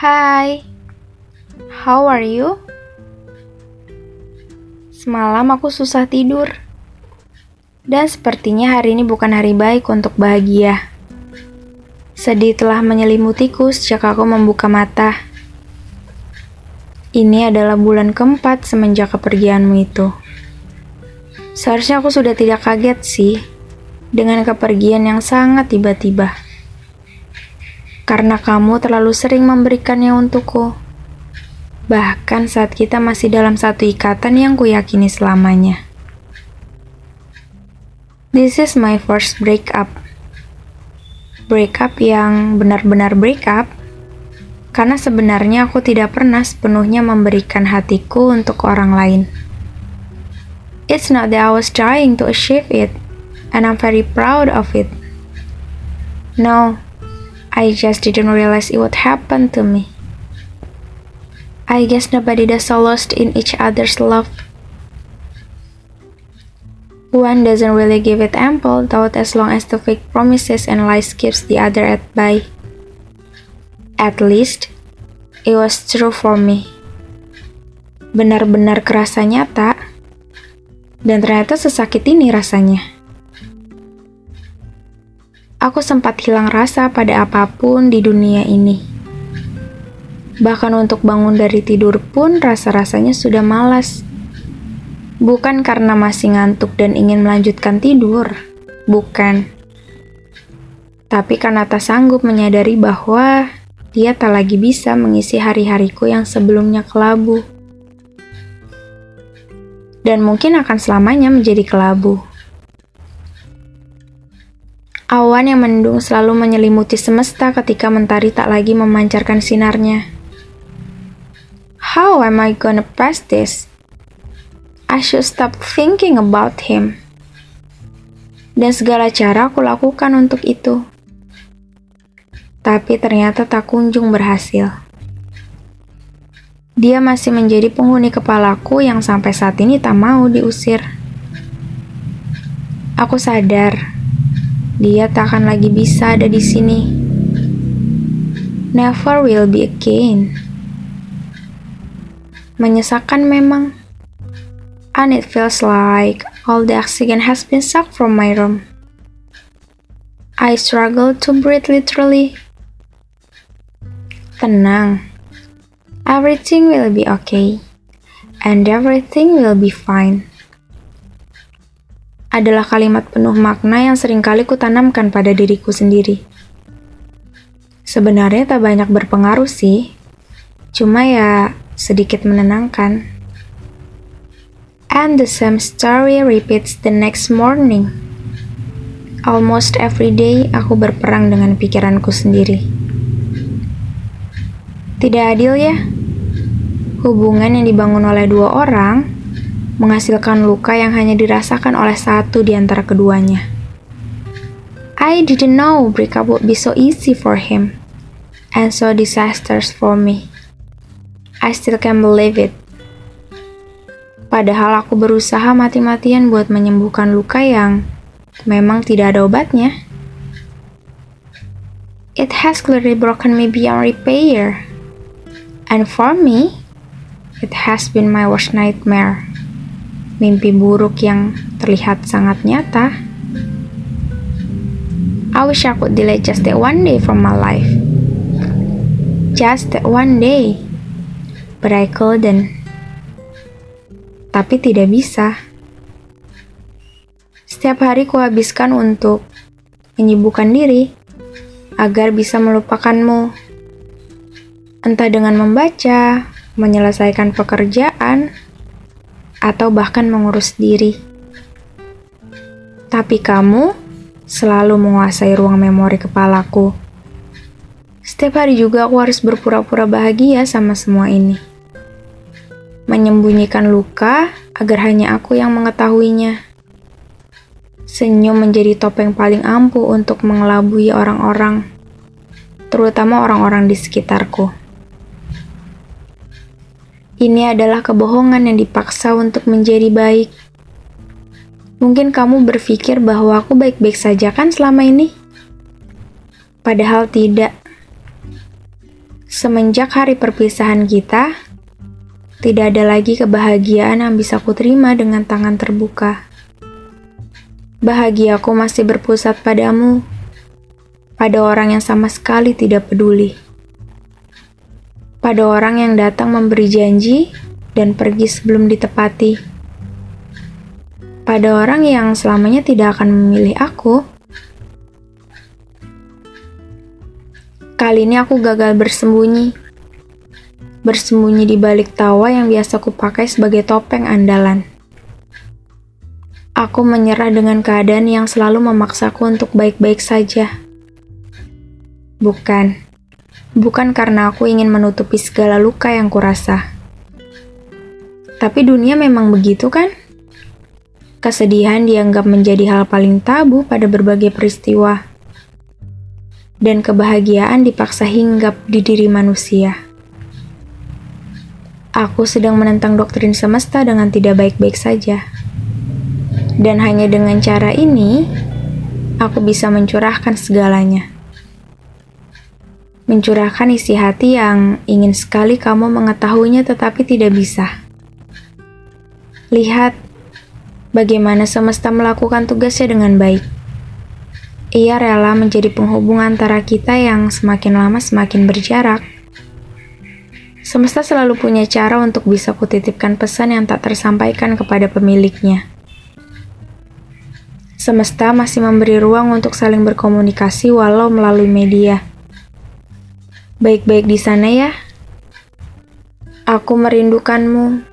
Hai, how are you? Semalam aku susah tidur. Dan sepertinya hari ini bukan hari baik untuk bahagia. Sedih telah menyelimutiku sejak aku membuka mata. Ini adalah bulan keempat semenjak kepergianmu itu. Seharusnya aku sudah tidak kaget sih dengan kepergian yang sangat tiba-tiba. Karena kamu terlalu sering memberikannya untukku. Bahkan saat kita masih dalam satu ikatan yang kuyakini selamanya. This is my first breakup. Breakup yang benar-benar breakup karena sebenarnya aku tidak pernah sepenuhnya memberikan hatiku untuk orang lain. It's not that I was trying to achieve it, and I'm very proud of it. No, I just didn't realize it would happen to me. I guess nobody does so lost in each other's love. One doesn't really give it ample thought as long as the fake promises and lies keeps the other at bay. At least, it was true for me. Benar-benar kerasa nyata, dan ternyata sesakit ini rasanya. Aku sempat hilang rasa pada apa pun di dunia ini. Bahkan untuk bangun dari tidur pun rasa-rasanya sudah malas. Bukan karena masih ngantuk dan ingin melanjutkan tidur, bukan. Tapi karena tak sanggup menyadari bahwa dia tak lagi bisa mengisi hari-hariku yang sebelumnya kelabu. Dan mungkin akan selamanya menjadi kelabu. Awan yang mendung selalu menyelimuti semesta ketika mentari tak lagi memancarkan sinarnya. How am I gonna pass this? I should stop thinking about him. Dan segala cara aku lakukan untuk itu. Tapi ternyata tak kunjung berhasil. Dia masih menjadi penghuni kepalaku yang sampai saat ini tak mau diusir. Aku sadar, dia tak akan lagi bisa ada di sini. Never will be again. Menyesakan memang and it feels like all the oxygen has been sucked from my room. I struggle to breathe literally. Tenang, everything will be okay, and everything will be fine. Adalah kalimat penuh makna yang sering kali kutanamkan pada diriku sendiri. Sebenarnya tak banyak berpengaruh sih, cuma ya sedikit menenangkan. And the same story repeats the next morning. Almost every day aku berperang dengan pikiranku sendiri. Tidak adil ya? Hubungan yang dibangun oleh dua orang menghasilkan luka yang hanya dirasakan oleh satu di antara keduanya. I didn't know breakup would be so easy for him and so disastrous for me. I still can't believe it. Padahal aku berusaha mati-matian buat menyembuhkan luka yang memang tidak ada obatnya. It has clearly broken me beyond repair. And for me, it has been my worst nightmare. Mimpi buruk yang terlihat sangat nyata. I wish I could delay just that one day from my life. Just that one day. But I couldn't. Tapi tidak bisa. Setiap hari kuhabiskan untuk menyibukkan diri agar bisa melupakanmu. Entah dengan membaca, menyelesaikan pekerjaan, atau bahkan mengurus diri. Tapi kamu selalu menguasai ruang memori kepalaku. Setiap hari juga aku harus berpura-pura bahagia sama semua ini. Menyembunyikan luka agar hanya aku yang mengetahuinya. Senyum menjadi topeng paling ampuh untuk mengelabui orang-orang, terutama orang-orang di sekitarku. Ini adalah kebohongan yang dipaksa untuk menjadi baik. Mungkin kamu berpikir bahwa aku baik-baik saja kan selama ini? Padahal tidak. Semenjak hari perpisahan kita, tidak ada lagi kebahagiaan yang bisa kuterima dengan tangan terbuka. Bahagiaku masih berpusat padamu, pada orang yang sama sekali tidak peduli. Pada orang yang datang memberi janji dan pergi sebelum ditepati. Pada orang yang selamanya tidak akan memilih aku. Kali ini aku gagal bersembunyi. Bersembunyi di balik tawa yang biasa kupakai sebagai topeng andalan. Aku menyerah dengan keadaan yang selalu memaksaku untuk baik-baik saja. Bukan, bukan karena aku ingin menutupi segala luka yang kurasa. Tapi dunia memang begitu kan? Kesedihan dianggap menjadi hal paling tabu pada berbagai peristiwa. Dan kebahagiaan dipaksa hinggap di diri manusia. Aku sedang menentang doktrin semesta dengan tidak baik-baik saja. Dan hanya dengan cara ini, aku bisa mencurahkan segalanya. Mencurahkan isi hati yang ingin sekali kamu mengetahuinya tetapi tidak bisa. Lihat bagaimana semesta melakukan tugasnya dengan baik. Ia rela menjadi penghubung antara kita yang semakin lama semakin berjarak. Semesta selalu punya cara untuk bisa kutitipkan pesan yang tak tersampaikan kepada pemiliknya. Semesta masih memberi ruang untuk saling berkomunikasi walau melalui media. Baik-baik di sana ya. Aku merindukanmu